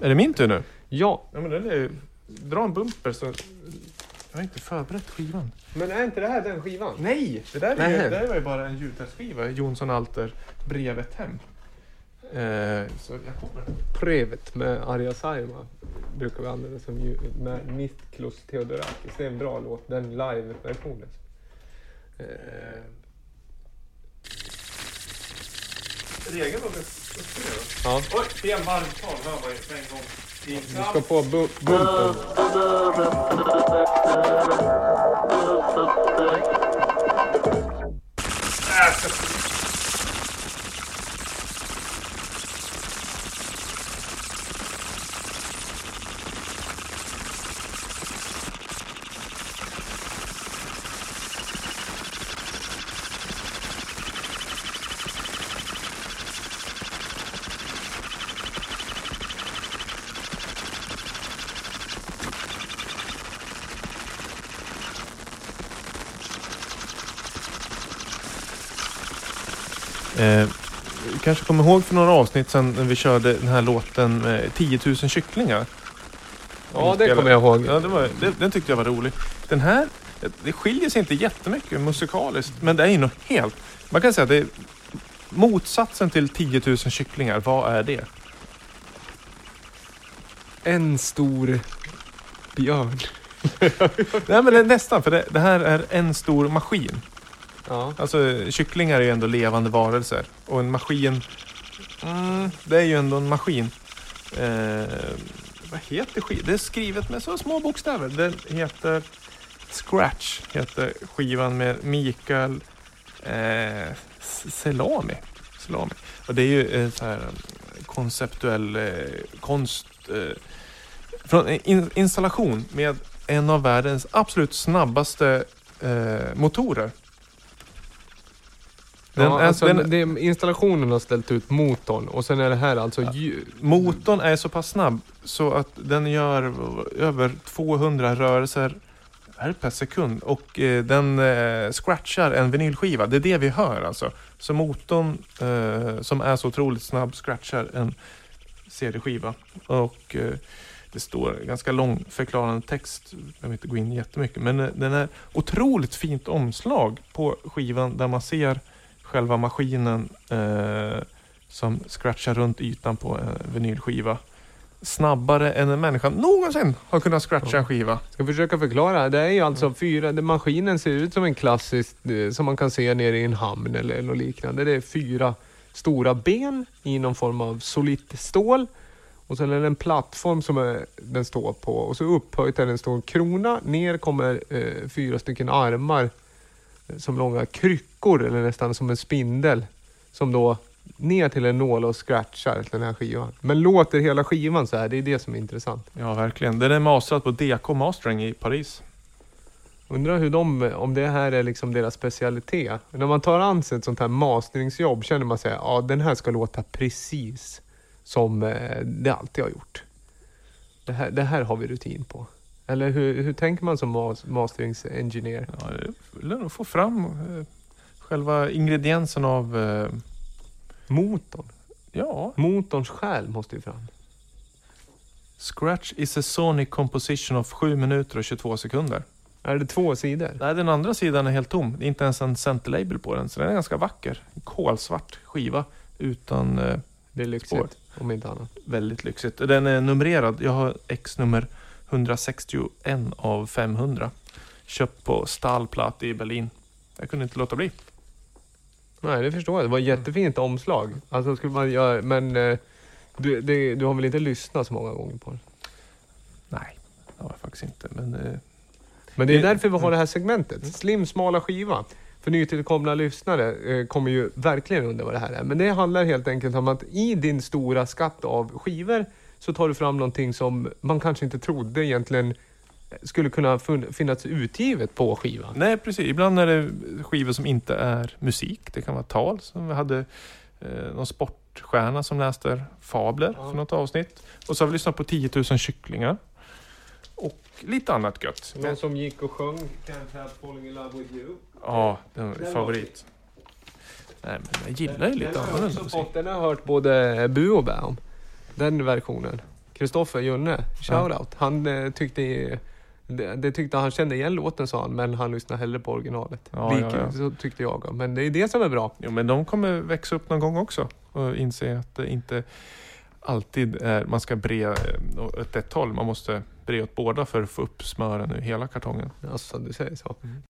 Är det min tur nu? Ja, Ja men den är Dra en bumper så... Jag har inte förberett skivan. men är inte det här den skivan? Nej! Det där, är Nej. ju, det där var ju bara en ljudtestskiva. Jonsson Alter, Brevet hem. Eh, så jag kommer. Prevet med Arja Saijonmaa brukar vi använda som ljud med Niklos Theodorakis. Det är en bra låt, den live-versionen. Eh, Regeln var. Ja, Oj, fel varvtal hör man ju på en gång. vi ska på bu- bumpen. Eh, du kanske kommer ihåg för några avsnitt sedan när vi körde den här låten med 10 000 kycklingar. Ja, det kommer jag ihåg. Ja, det var, det, den tyckte jag var rolig. Den här, det skiljer sig inte jättemycket musikaliskt, men det är ju något helt... Man kan säga att det är motsatsen till 10 000 kycklingar. Vad är det? En stor björn. Nej, men det är nästan, för det, det här är en stor maskin. Ja. Alltså kycklingar är ju ändå levande varelser. Och en maskin, mm, det är ju ändå en maskin. Eh, vad heter skivan? Det är skrivet med så små bokstäver. Den heter Scratch, heter skivan med Mikael eh, Selami. Selami. Och det är ju eh, så här eh, konceptuell eh, konst. Eh, från eh, in, installation med en av världens absolut snabbaste eh, motorer. Den ja, alltså, den- det, installationen har ställt ut motorn och sen är det här alltså ljud. Motorn är så pass snabb så att den gör över 200 rörelser här per sekund och eh, den eh, scratchar en vinylskiva. Det är det vi hör alltså. Så motorn eh, som är så otroligt snabb scratchar en CD-skiva. Och eh, det står ganska lång förklarande text. Jag behöver inte gå in jättemycket. Men eh, den är otroligt fint omslag på skivan där man ser själva maskinen eh, som scratchar runt ytan på en vinylskiva. Snabbare än en människa någonsin har kunnat scratcha en skiva. Ska försöka förklara. Det är ju alltså fyra, det, maskinen ser ut som en klassisk, eh, som man kan se nere i en hamn eller något liknande. Det är fyra stora ben i någon form av solitt stål. Och sen är det en plattform som är, den står på och så upphöjt är det en stor krona. Ner kommer eh, fyra stycken armar som långa kryckor eller nästan som en spindel. Som då ner till en nål och scratchar den här skivan. Men låter hela skivan så här, det är det som är intressant. Ja, verkligen. Den är masterad på DK Mastering i Paris. Undrar hur de, om det här är liksom deras specialitet. När man tar an sig ett sånt här masteringsjobb känner man sig, ja den här ska låta precis som eh, det alltid har gjort. Det här, det här har vi rutin på. Eller hur, hur tänker man som mas, masteringsengineer? Ja, det vill nog få fram eh, själva ingrediensen av... Eh, Motorn. ja, Motorns själ måste ju fram. Scratch is a sonic composition of 7 minuter och 22 sekunder. Är det två sidor? Nej, den andra sidan är helt tom. Det är inte ens en center label på den, så den är ganska vacker. En kolsvart skiva utan eh, Det är lyxigt, Spår. om inte annat. väldigt lyxigt. Den är numrerad. Jag har X nummer 161 av 500. Köpt på Stahlplatt i Berlin. Jag kunde inte låta bli. Nej, det förstår jag. Det var ett jättefint omslag. Alltså, skulle man göra, men eh, du, det, du har väl inte lyssnat så många gånger på den? Nej, det har jag faktiskt inte. Men eh, Men det är därför vi har det här segmentet. Slim, smala skiva. För nytillkomna lyssnare eh, kommer ju verkligen undra vad det här är. Men det handlar helt enkelt om att i din stora skatt av skivor så tar du fram någonting som man kanske inte trodde egentligen skulle kunna finnas utgivet på skivan. Nej, precis. Ibland är det skivor som inte är musik. Det kan vara tal. Som vi hade eh, någon sportstjärna som läste fabler Ja. för något avsnitt. Och så har vi lyssnat på 10 000 kycklingar. Och lite annat gött. Någon som gick och sjöng Can't help falling in love with you. Ja, det är en Den favorit. Nej, men jag gillar ju lite annorlunda musik. Den har jag hört både bu och bä om. Den versionen. Kristoffer Junne, shoutout. Han eh, tyckte det, det tyckte han kände igen låten sa han, men han lyssnade hellre på originalet. Ja, Vilket, ja, ja. Så tyckte jag. Men det är det som är bra. Jo, men de kommer växa upp någon gång också och inse att det inte alltid är, man ska bre eh, åt ett håll. Man måste bre åt båda för att få upp smören ur hela kartongen. Alltså, du säger så. Mm.